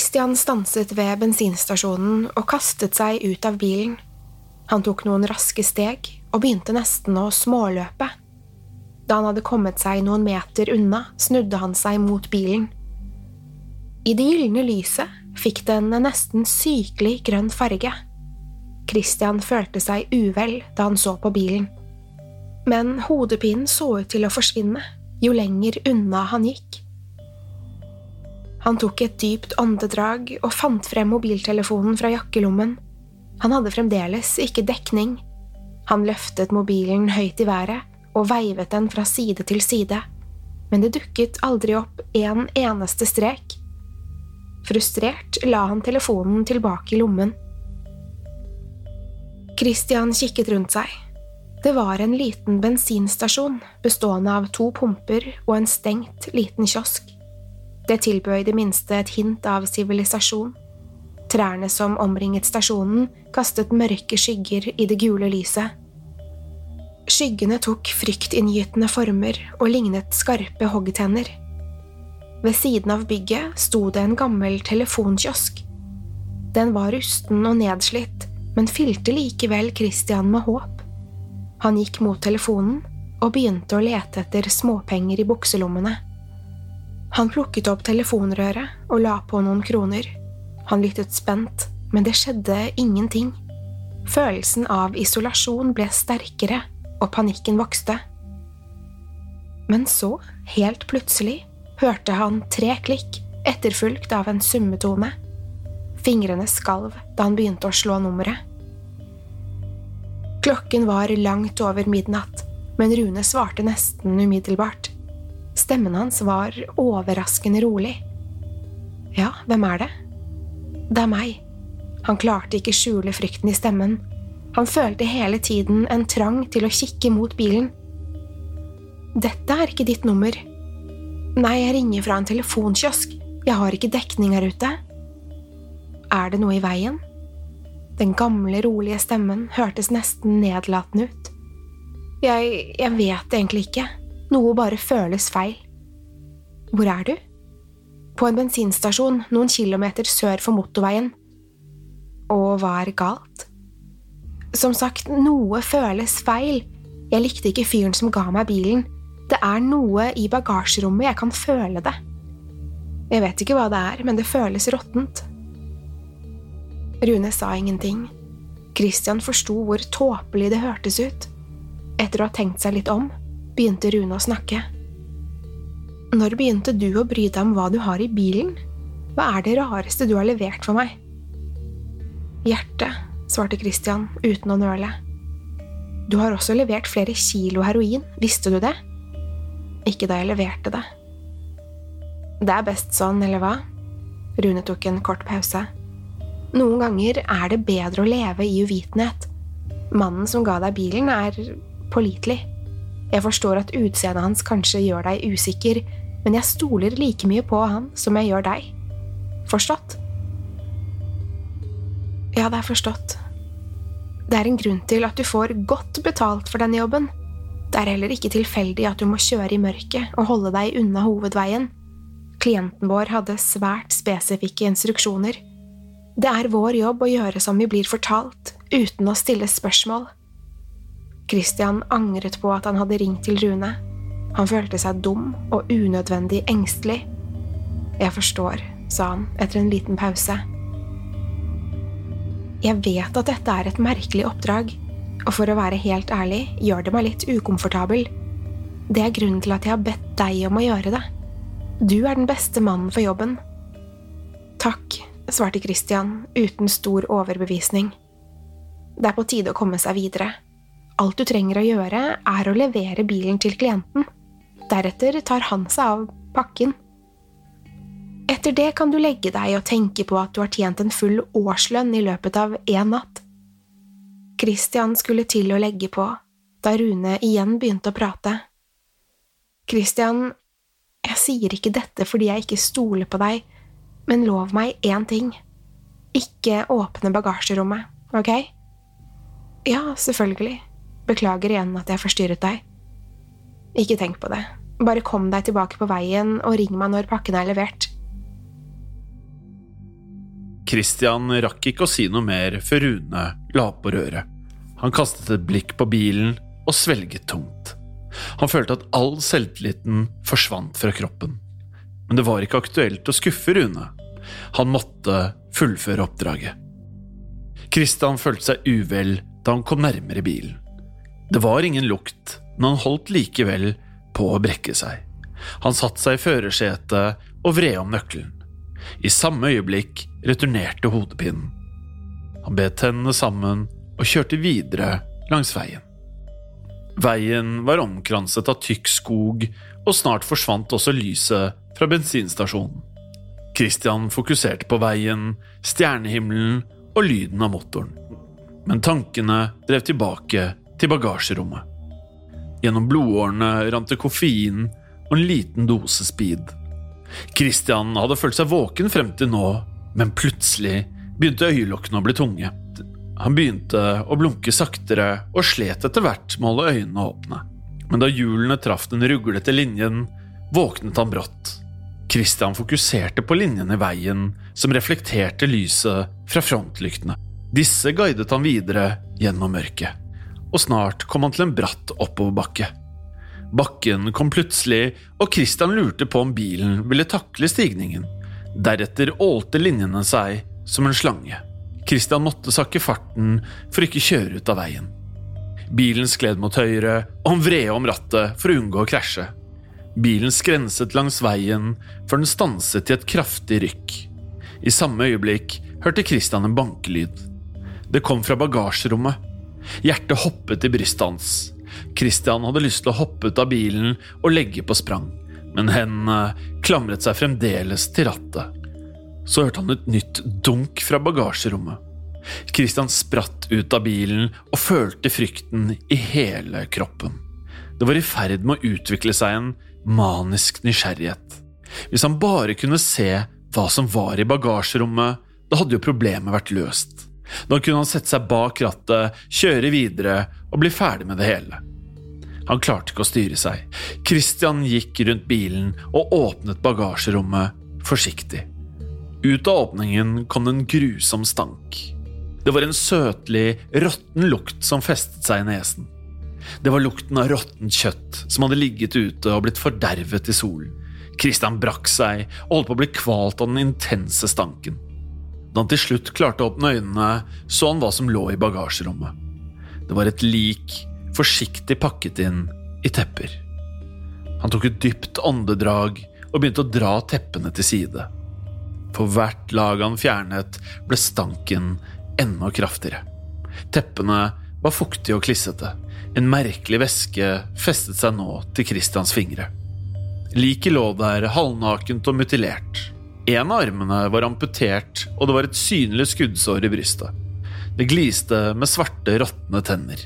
Christian stanset ved bensinstasjonen og kastet seg ut av bilen. Han tok noen raske steg og begynte nesten å småløpe. Da han hadde kommet seg noen meter unna, snudde han seg mot bilen. I det gylne lyset fikk den en nesten sykelig grønn farge. Christian følte seg uvel da han så på bilen. Men hodepinen så ut til å forsvinne jo lenger unna han gikk. Han tok et dypt åndedrag og fant frem mobiltelefonen fra jakkelommen. Han hadde fremdeles ikke dekning. Han løftet mobilen høyt i været og veivet den fra side til side, men det dukket aldri opp en eneste strek. Frustrert la han telefonen tilbake i lommen. Christian kikket rundt seg. Det var en liten bensinstasjon bestående av to pumper og en stengt liten kiosk. Det tilbød i det minste et hint av sivilisasjon. Trærne som omringet stasjonen, kastet mørke skygger i det gule lyset. Skyggene tok fryktinngytende former og lignet skarpe hoggtenner. Ved siden av bygget sto det en gammel telefonkiosk. Den var rusten og nedslitt, men fylte likevel Christian med håp. Han gikk mot telefonen og begynte å lete etter småpenger i bukselommene. Han plukket opp telefonrøret og la på noen kroner. Han lyttet spent, men det skjedde ingenting. Følelsen av isolasjon ble sterkere, og panikken vokste. Men så, helt plutselig, hørte han tre klikk, etterfulgt av en summetone. Fingrene skalv da han begynte å slå nummeret. Klokken var langt over midnatt, men Rune svarte nesten umiddelbart. Stemmen hans var overraskende rolig. Ja, hvem er det? Det er meg. Han klarte ikke skjule frykten i stemmen. Han følte hele tiden en trang til å kikke mot bilen. Dette er ikke ditt nummer. Nei, jeg ringer fra en telefonkiosk. Jeg har ikke dekning her ute. Er det noe i veien? Den gamle, rolige stemmen hørtes nesten nedlatende ut. Jeg… jeg vet egentlig ikke. Noe bare føles feil. Hvor er du? På en bensinstasjon noen kilometer sør for motorveien. Og hva er galt? Som sagt, noe føles feil. Jeg likte ikke fyren som ga meg bilen. Det er noe i bagasjerommet, jeg kan føle det. Jeg vet ikke hva det er, men det føles råttent. Rune sa ingenting. Christian forsto hvor tåpelig det hørtes ut. Etter å ha tenkt seg litt om, begynte Rune å snakke. Når begynte du å bry deg om hva du har i bilen? Hva er det rareste du har levert for meg? Hjertet, svarte Christian uten å nøle. Du har også levert flere kilo heroin, visste du det? Ikke da jeg leverte det. Det er best sånn, eller hva? Rune tok en kort pause. Noen ganger er det bedre å leve i uvitenhet. Mannen som ga deg bilen, er pålitelig. Jeg forstår at utseendet hans kanskje gjør deg usikker, men jeg stoler like mye på han som jeg gjør deg. Forstått? Ja, det er forstått. Det er en grunn til at du får godt betalt for denne jobben. Det er heller ikke tilfeldig at du må kjøre i mørket og holde deg unna hovedveien. Klienten vår hadde svært spesifikke instruksjoner. Det er vår jobb å gjøre som vi blir fortalt, uten å stille spørsmål. Christian angret på at han hadde ringt til Rune. Han følte seg dum og unødvendig engstelig. Jeg forstår, sa han etter en liten pause. Jeg vet at dette er et merkelig oppdrag, og for å være helt ærlig gjør det meg litt ukomfortabel. Det er grunnen til at jeg har bedt deg om å gjøre det. Du er den beste mannen for jobben. Takk, svarte Christian uten stor overbevisning. Det er på tide å komme seg videre. Alt du trenger å gjøre, er å levere bilen til klienten. Deretter tar han seg av pakken. Etter det kan du legge deg og tenke på at du har tjent en full årslønn i løpet av én natt. Christian skulle til å legge på, da Rune igjen begynte å prate. Christian, jeg sier ikke dette fordi jeg ikke stoler på deg, men lov meg én ting. Ikke åpne bagasjerommet, ok? Ja, selvfølgelig. Beklager igjen at jeg forstyrret deg. Ikke tenk på det. Bare kom deg tilbake på veien og ring meg når pakken er levert. Christian rakk ikke å si noe mer før Rune la på røret. Han kastet et blikk på bilen og svelget tungt. Han følte at all selvtilliten forsvant fra kroppen. Men det var ikke aktuelt å skuffe Rune. Han måtte fullføre oppdraget. Christian følte seg uvel da han kom nærmere bilen. Det var ingen lukt, men han holdt likevel på å brekke seg. Han satte seg i førersetet og vred om nøkkelen. I samme øyeblikk returnerte hodepinen. Han bet tennene sammen og kjørte videre langs veien. Veien var omkranset av tykk skog, og snart forsvant også lyset fra bensinstasjonen. Christian fokuserte på veien, stjernehimmelen og lyden av motoren. Men tankene drev tilbake til bagasjerommet. Gjennom blodårene rant det koffein og en liten dose speed. Christian hadde følt seg våken frem til nå, men plutselig begynte øyelokkene å bli tunge. Han begynte å blunke saktere og slet etter hvert med å holde øynene åpne. Men da hjulene traff den ruglete linjen, våknet han brått. Christian fokuserte på linjen i veien som reflekterte lyset fra frontlyktene. Disse guidet han videre gjennom mørket, og snart kom han til en bratt oppoverbakke. Bakken kom plutselig, og Christian lurte på om bilen ville takle stigningen. Deretter ålte linjene seg som en slange. Christian måtte sakke farten for ikke kjøre ut av veien. Bilen skled mot høyre, og han vred om rattet for å unngå å krasje. Bilen skrenset langs veien før den stanset i et kraftig rykk. I samme øyeblikk hørte Christian en bankelyd. Det kom fra bagasjerommet. Hjertet hoppet i brystet hans. Christian hadde lyst til å hoppe ut av bilen og legge på sprang, men hendene klamret seg fremdeles til rattet. Så hørte han et nytt dunk fra bagasjerommet. Christian spratt ut av bilen og følte frykten i hele kroppen. Det var i ferd med å utvikle seg en manisk nysgjerrighet. Hvis han bare kunne se hva som var i bagasjerommet, da hadde jo problemet vært løst. Da kunne han sette seg bak rattet, kjøre videre og bli ferdig med det hele. Han klarte ikke å styre seg. Christian gikk rundt bilen og åpnet bagasjerommet forsiktig. Ut av åpningen kom det en grusom stank. Det var en søtlig, råtten lukt som festet seg i nesen. Det var lukten av råttent kjøtt som hadde ligget ute og blitt fordervet i solen. Christian brakk seg og holdt på å bli kvalt av den intense stanken. Da han til slutt klarte å åpne øynene, så han hva som lå i bagasjerommet. Det var et lik forsiktig pakket inn i tepper. Han tok et dypt åndedrag og begynte å dra teppene til side. For hvert lag han fjernet, ble stanken enda kraftigere. Teppene var fuktige og klissete. En merkelig væske festet seg nå til Christians fingre. Liket lå der halvnakent og mutilert. En av armene var amputert, og det var et synlig skuddsår i brystet. Det gliste med svarte, råtne tenner.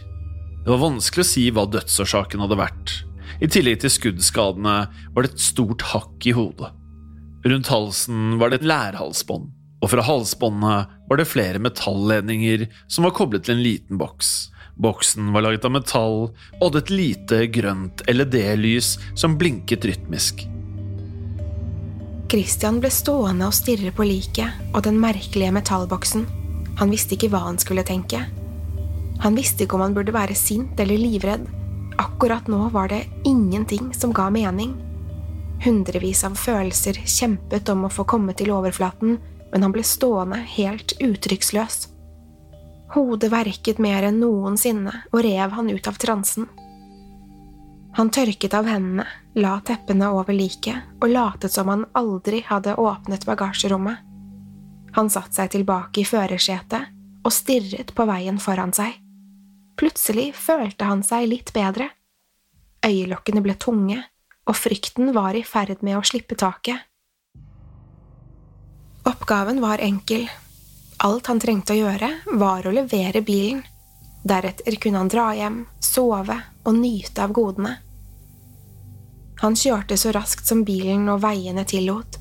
Det var vanskelig å si hva dødsårsaken hadde vært. I tillegg til skuddskadene var det et stort hakk i hodet. Rundt halsen var det et lærhalsbånd, og fra halsbåndet var det flere metalledninger som var koblet til en liten boks. Boksen var laget av metall og hadde et lite, grønt LED-lys som blinket rytmisk. Christian ble stående og stirre på liket og den merkelige metallboksen. Han visste ikke hva han skulle tenke. Han visste ikke om han burde være sint eller livredd. Akkurat nå var det ingenting som ga mening. Hundrevis av følelser kjempet om å få komme til overflaten, men han ble stående helt uttrykksløs. Hodet verket mer enn noensinne og rev han ut av transen. Han tørket av hendene, la teppene over liket og latet som han aldri hadde åpnet bagasjerommet. Han satte seg tilbake i førersetet og stirret på veien foran seg. Plutselig følte han seg litt bedre. Øyelokkene ble tunge, og frykten var i ferd med å slippe taket. Oppgaven var enkel. Alt han trengte å gjøre, var å levere bilen. Deretter kunne han dra hjem, sove og nyte av godene. Han kjørte så raskt som bilen og veiene tillot,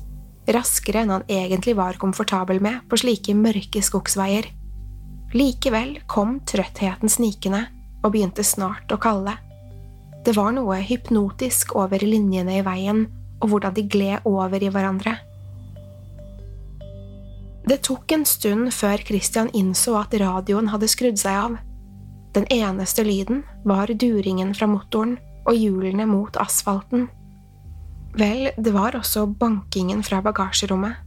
raskere enn han egentlig var komfortabel med på slike mørke skogsveier. Likevel kom trøttheten snikende og begynte snart å kalle. Det var noe hypnotisk over linjene i veien og hvordan de gled over i hverandre. Det tok en stund før Christian innså at radioen hadde skrudd seg av. Den eneste lyden var duringen fra motoren og hjulene mot asfalten. Vel, det var også bankingen fra bagasjerommet.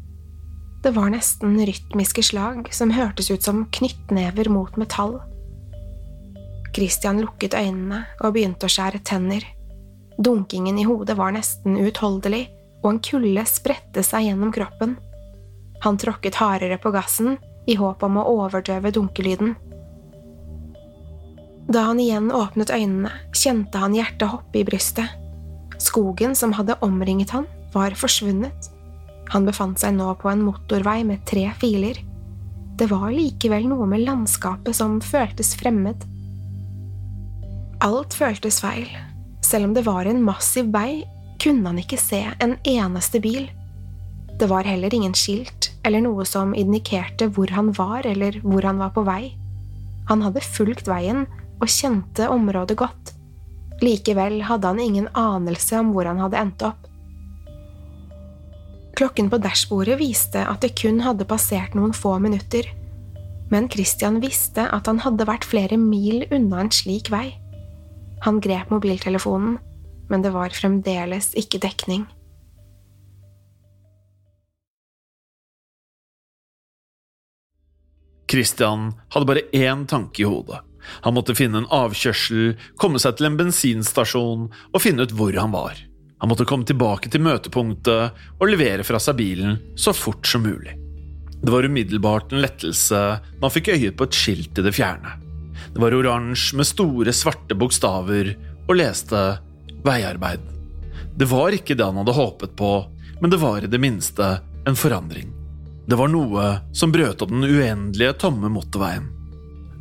Det var nesten rytmiske slag som hørtes ut som knyttnever mot metall. Christian lukket øynene og begynte å skjære tenner. Dunkingen i hodet var nesten uutholdelig, og en kulde spredte seg gjennom kroppen. Han tråkket hardere på gassen i håp om å overdøve dunkelyden. Da han igjen åpnet øynene, kjente han hjertet hoppe i brystet. Skogen som hadde omringet han, var forsvunnet. Han befant seg nå på en motorvei med tre filer. Det var likevel noe med landskapet som føltes fremmed. Alt føltes feil. Selv om det var en massiv vei, kunne han ikke se en eneste bil. Det var heller ingen skilt eller noe som indikerte hvor han var eller hvor han var på vei. Han hadde fulgt veien og kjente området godt. Likevel hadde han ingen anelse om hvor han hadde endt opp. Klokken på dashbordet viste at det kun hadde passert noen få minutter, men Christian visste at han hadde vært flere mil unna en slik vei. Han grep mobiltelefonen, men det var fremdeles ikke dekning. Christian hadde bare én tanke i hodet. Han måtte finne en avkjørsel, komme seg til en bensinstasjon og finne ut hvor han var. Han måtte komme tilbake til møtepunktet og levere fra seg bilen så fort som mulig. Det var umiddelbart en lettelse da han fikk øye på et skilt i det fjerne. Det var oransje med store, svarte bokstaver og leste veiarbeid. Det var ikke det han hadde håpet på, men det var i det minste en forandring. Det var noe som brøt opp den uendelige, tomme motorveien.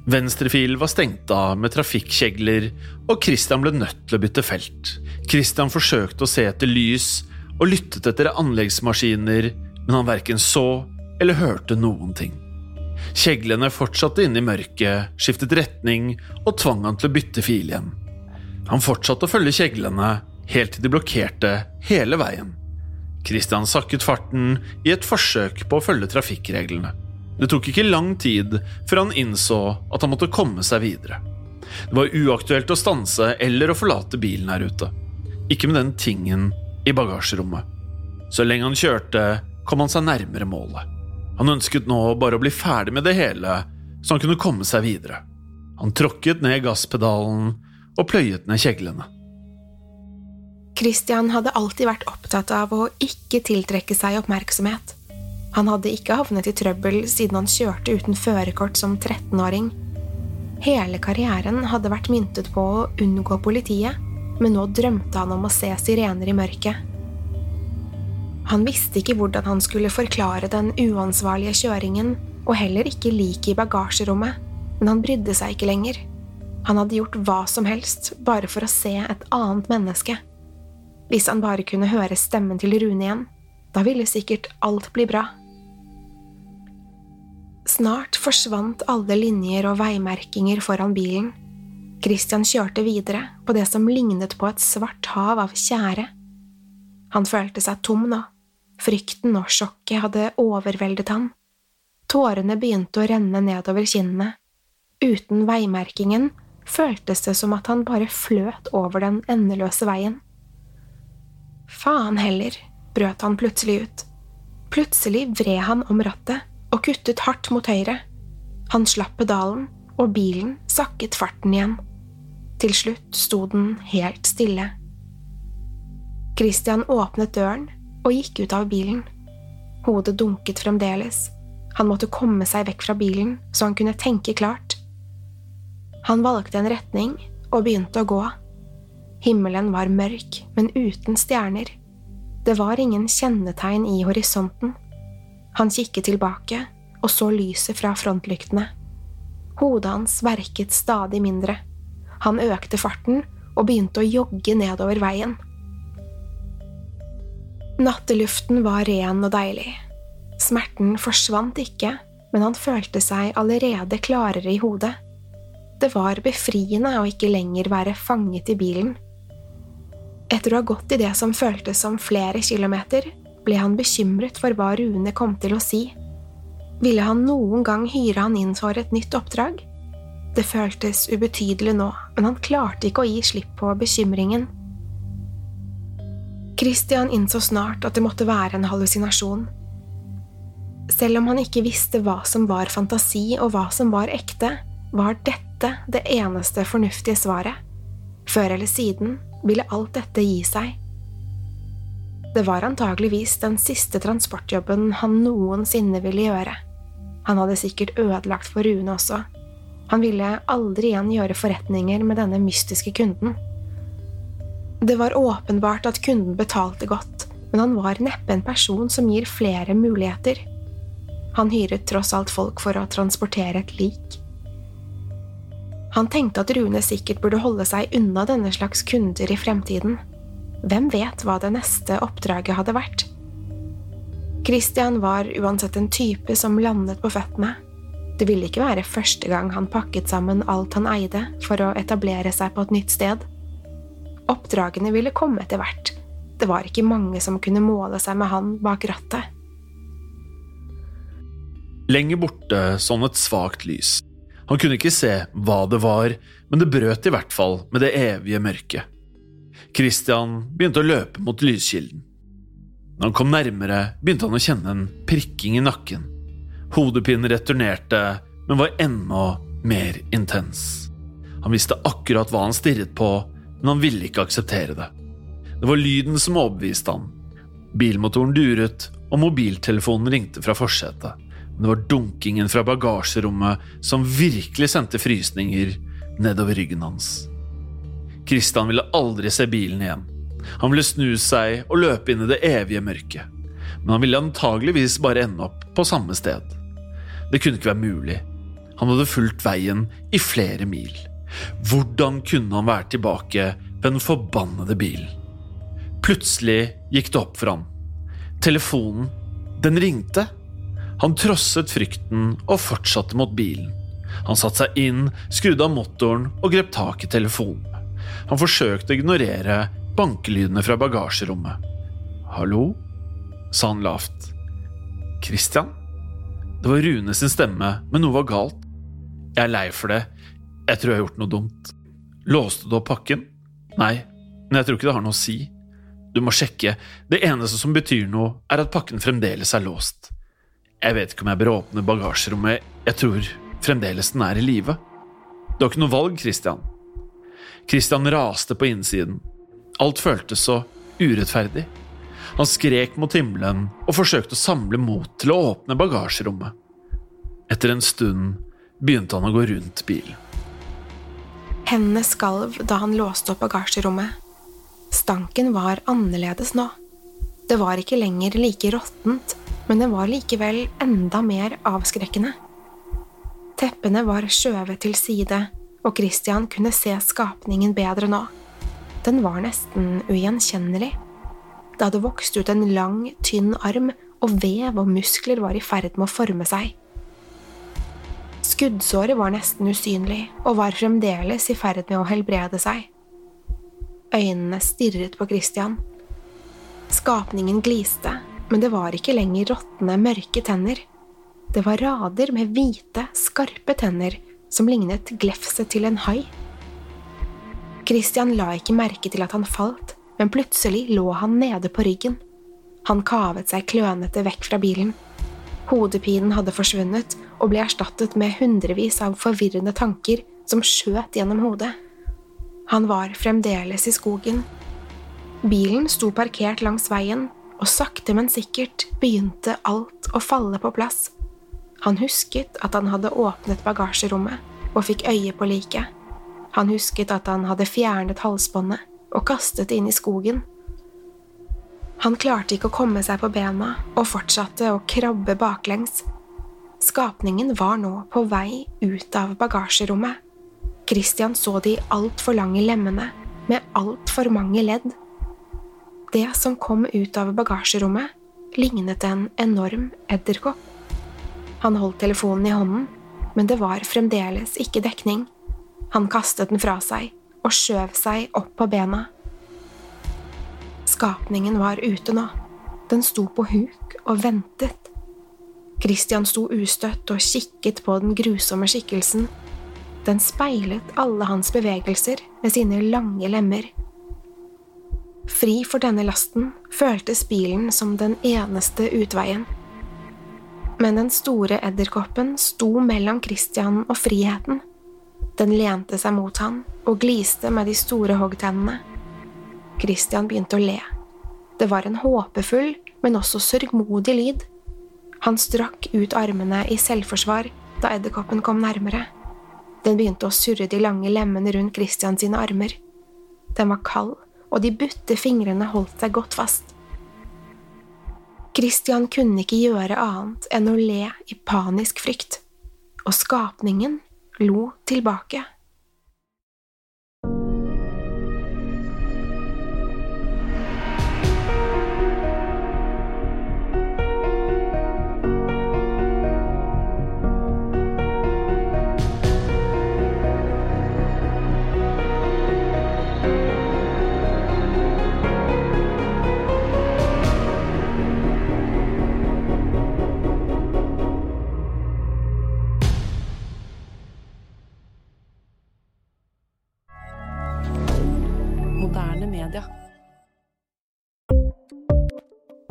Venstrefil var stengt av med trafikkjegler, og Christian ble nødt til å bytte felt. Christian forsøkte å se etter lys og lyttet etter anleggsmaskiner, men han verken så eller hørte noen ting. Kjeglene fortsatte inn i mørket, skiftet retning og tvang han til å bytte fil igjen. Han fortsatte å følge kjeglene, helt til de blokkerte hele veien. Christian sakket farten i et forsøk på å følge trafikkreglene. Det tok ikke lang tid før han innså at han måtte komme seg videre. Det var uaktuelt å stanse eller å forlate bilen her ute. Ikke med den tingen i bagasjerommet. Så lenge han kjørte, kom han seg nærmere målet. Han ønsket nå bare å bli ferdig med det hele, så han kunne komme seg videre. Han tråkket ned gasspedalen og pløyet ned kjeglene. Christian hadde alltid vært opptatt av å ikke tiltrekke seg oppmerksomhet. Han hadde ikke havnet i trøbbel siden han kjørte uten førerkort som 13-åring. Hele karrieren hadde vært myntet på å unngå politiet, men nå drømte han om å se sirener i mørket. Han visste ikke hvordan han skulle forklare den uansvarlige kjøringen, og heller ikke liket i bagasjerommet, men han brydde seg ikke lenger. Han hadde gjort hva som helst bare for å se et annet menneske. Hvis han bare kunne høre stemmen til Rune igjen, da ville sikkert alt bli bra. Snart forsvant alle linjer og veimerkinger foran bilen. Christian kjørte videre på det som lignet på et svart hav av tjære. Han følte seg tom nå. Frykten og sjokket hadde overveldet han. Tårene begynte å renne nedover kinnene. Uten veimerkingen føltes det som at han bare fløt over den endeløse veien. Faen heller, brøt han plutselig ut. Plutselig vred han om rattet og kuttet hardt mot høyre. Han slapp pedalen, og bilen sakket farten igjen. Til slutt sto den helt stille. Christian åpnet døren og gikk ut av bilen. Hodet dunket fremdeles. Han måtte komme seg vekk fra bilen så han kunne tenke klart. Han valgte en retning og begynte å gå. Himmelen var mørk, men uten stjerner. Det var ingen kjennetegn i horisonten. Han kikket tilbake og så lyset fra frontlyktene. Hodet hans verket stadig mindre. Han økte farten og begynte å jogge nedover veien. Natteluften var ren og deilig. Smerten forsvant ikke, men han følte seg allerede klarere i hodet. Det var befriende å ikke lenger være fanget i bilen. Etter å ha gått i det som føltes som flere kilometer, ble han bekymret for hva Rune kom til å si. Ville han noen gang hyre han inn for et nytt oppdrag? Det føltes ubetydelig nå, men han klarte ikke å gi slipp på bekymringen. Christian innså snart at det måtte være en hallusinasjon. Selv om han ikke visste hva som var fantasi og hva som var ekte, var dette det eneste fornuftige svaret. Før eller siden ville alt dette gi seg. Det var antageligvis den siste transportjobben han noensinne ville gjøre. Han hadde sikkert ødelagt for Rune også. Han ville aldri igjen gjøre forretninger med denne mystiske kunden. Det var åpenbart at kunden betalte godt, men han var neppe en person som gir flere muligheter. Han hyret tross alt folk for å transportere et lik. Han tenkte at Rune sikkert burde holde seg unna denne slags kunder i fremtiden. Hvem vet hva det neste oppdraget hadde vært? Christian var uansett en type som landet på føttene. Det ville ikke være første gang han pakket sammen alt han eide for å etablere seg på et nytt sted. Oppdragene ville komme etter hvert. Det var ikke mange som kunne måle seg med han bak rattet. Lenger borte sånn et svakt lys. Han kunne ikke se hva det var, men det brøt i hvert fall med det evige mørket. Christian begynte å løpe mot lyskilden. Når han kom nærmere, begynte han å kjenne en prikking i nakken. Hodepinen returnerte, men var enda mer intens. Han visste akkurat hva han stirret på, men han ville ikke akseptere det. Det var lyden som overbeviste han. Bilmotoren duret, og mobiltelefonen ringte fra forsetet men det var dunkingen fra bagasjerommet som virkelig sendte frysninger nedover ryggen hans. Kristian ville aldri se bilen igjen. Han ville snu seg og løpe inn i det evige mørket. Men han ville antageligvis bare ende opp på samme sted. Det kunne ikke være mulig. Han hadde fulgt veien i flere mil. Hvordan kunne han være tilbake ved den forbannede bilen? Plutselig gikk det opp for ham. Telefonen, den ringte. Han trosset frykten og fortsatte mot bilen. Han satte seg inn, skrudde av motoren og grep tak i telefonen. Han forsøkte å ignorere bankelydene fra bagasjerommet. Hallo? sa han lavt. Christian? Det var Rune sin stemme, men noe var galt. Jeg er lei for det. Jeg tror jeg har gjort noe dumt. Låste du opp pakken? Nei, men jeg tror ikke det har noe å si. Du må sjekke. Det eneste som betyr noe, er at pakken fremdeles er låst. Jeg vet ikke om jeg bør åpne bagasjerommet. Jeg tror fremdeles den er i live. Du har ikke noe valg, Christian. Christian raste på innsiden. Alt føltes så urettferdig. Han skrek mot himmelen og forsøkte å samle mot til å åpne bagasjerommet. Etter en stund begynte han å gå rundt bilen. Hendene skalv da han låste opp bagasjerommet. Stanken var annerledes nå. Det var ikke lenger like råttent, men det var likevel enda mer avskrekkende. Teppene var skjøvet til side, og Christian kunne se skapningen bedre nå. Den var nesten ugjenkjennelig. Det hadde vokst ut en lang, tynn arm, og vev og muskler var i ferd med å forme seg. Skuddsåret var nesten usynlig og var fremdeles i ferd med å helbrede seg. Øynene stirret på Christian. Skapningen gliste, men det var ikke lenger råtne, mørke tenner. Det var rader med hvite, skarpe tenner som lignet glefset til en hai. Christian la ikke merke til at han falt, men plutselig lå han nede på ryggen. Han kavet seg klønete vekk fra bilen. Hodepinen hadde forsvunnet og ble erstattet med hundrevis av forvirrende tanker som skjøt gjennom hodet. Han var fremdeles i skogen. Bilen sto parkert langs veien, og sakte, men sikkert begynte alt å falle på plass. Han husket at han hadde åpnet bagasjerommet og fikk øye på liket. Han husket at han hadde fjernet halsbåndet og kastet det inn i skogen. Han klarte ikke å komme seg på bena og fortsatte å krabbe baklengs. Skapningen var nå på vei ut av bagasjerommet. Christian så de altfor lange lemmene med altfor mange ledd. Det som kom ut av bagasjerommet, lignet en enorm edderkopp. Han holdt telefonen i hånden, men det var fremdeles ikke dekning. Han kastet den fra seg og skjøv seg opp på bena. Skapningen var ute nå. Den sto på huk og ventet. Christian sto ustøtt og kikket på den grusomme skikkelsen. Den speilet alle hans bevegelser med sine lange lemmer. Fri for denne lasten føltes bilen som den eneste utveien. Men den store edderkoppen sto mellom Christian og friheten. Den lente seg mot han og gliste med de store hoggtennene. Christian begynte å le. Det var en håpefull, men også sørgmodig lyd. Han strakk ut armene i selvforsvar da edderkoppen kom nærmere. Den begynte å surre de lange lemmene rundt Christian sine armer. Den var kald, og de butte fingrene holdt seg godt fast. Christian kunne ikke gjøre annet enn å le i panisk frykt, og skapningen lo tilbake.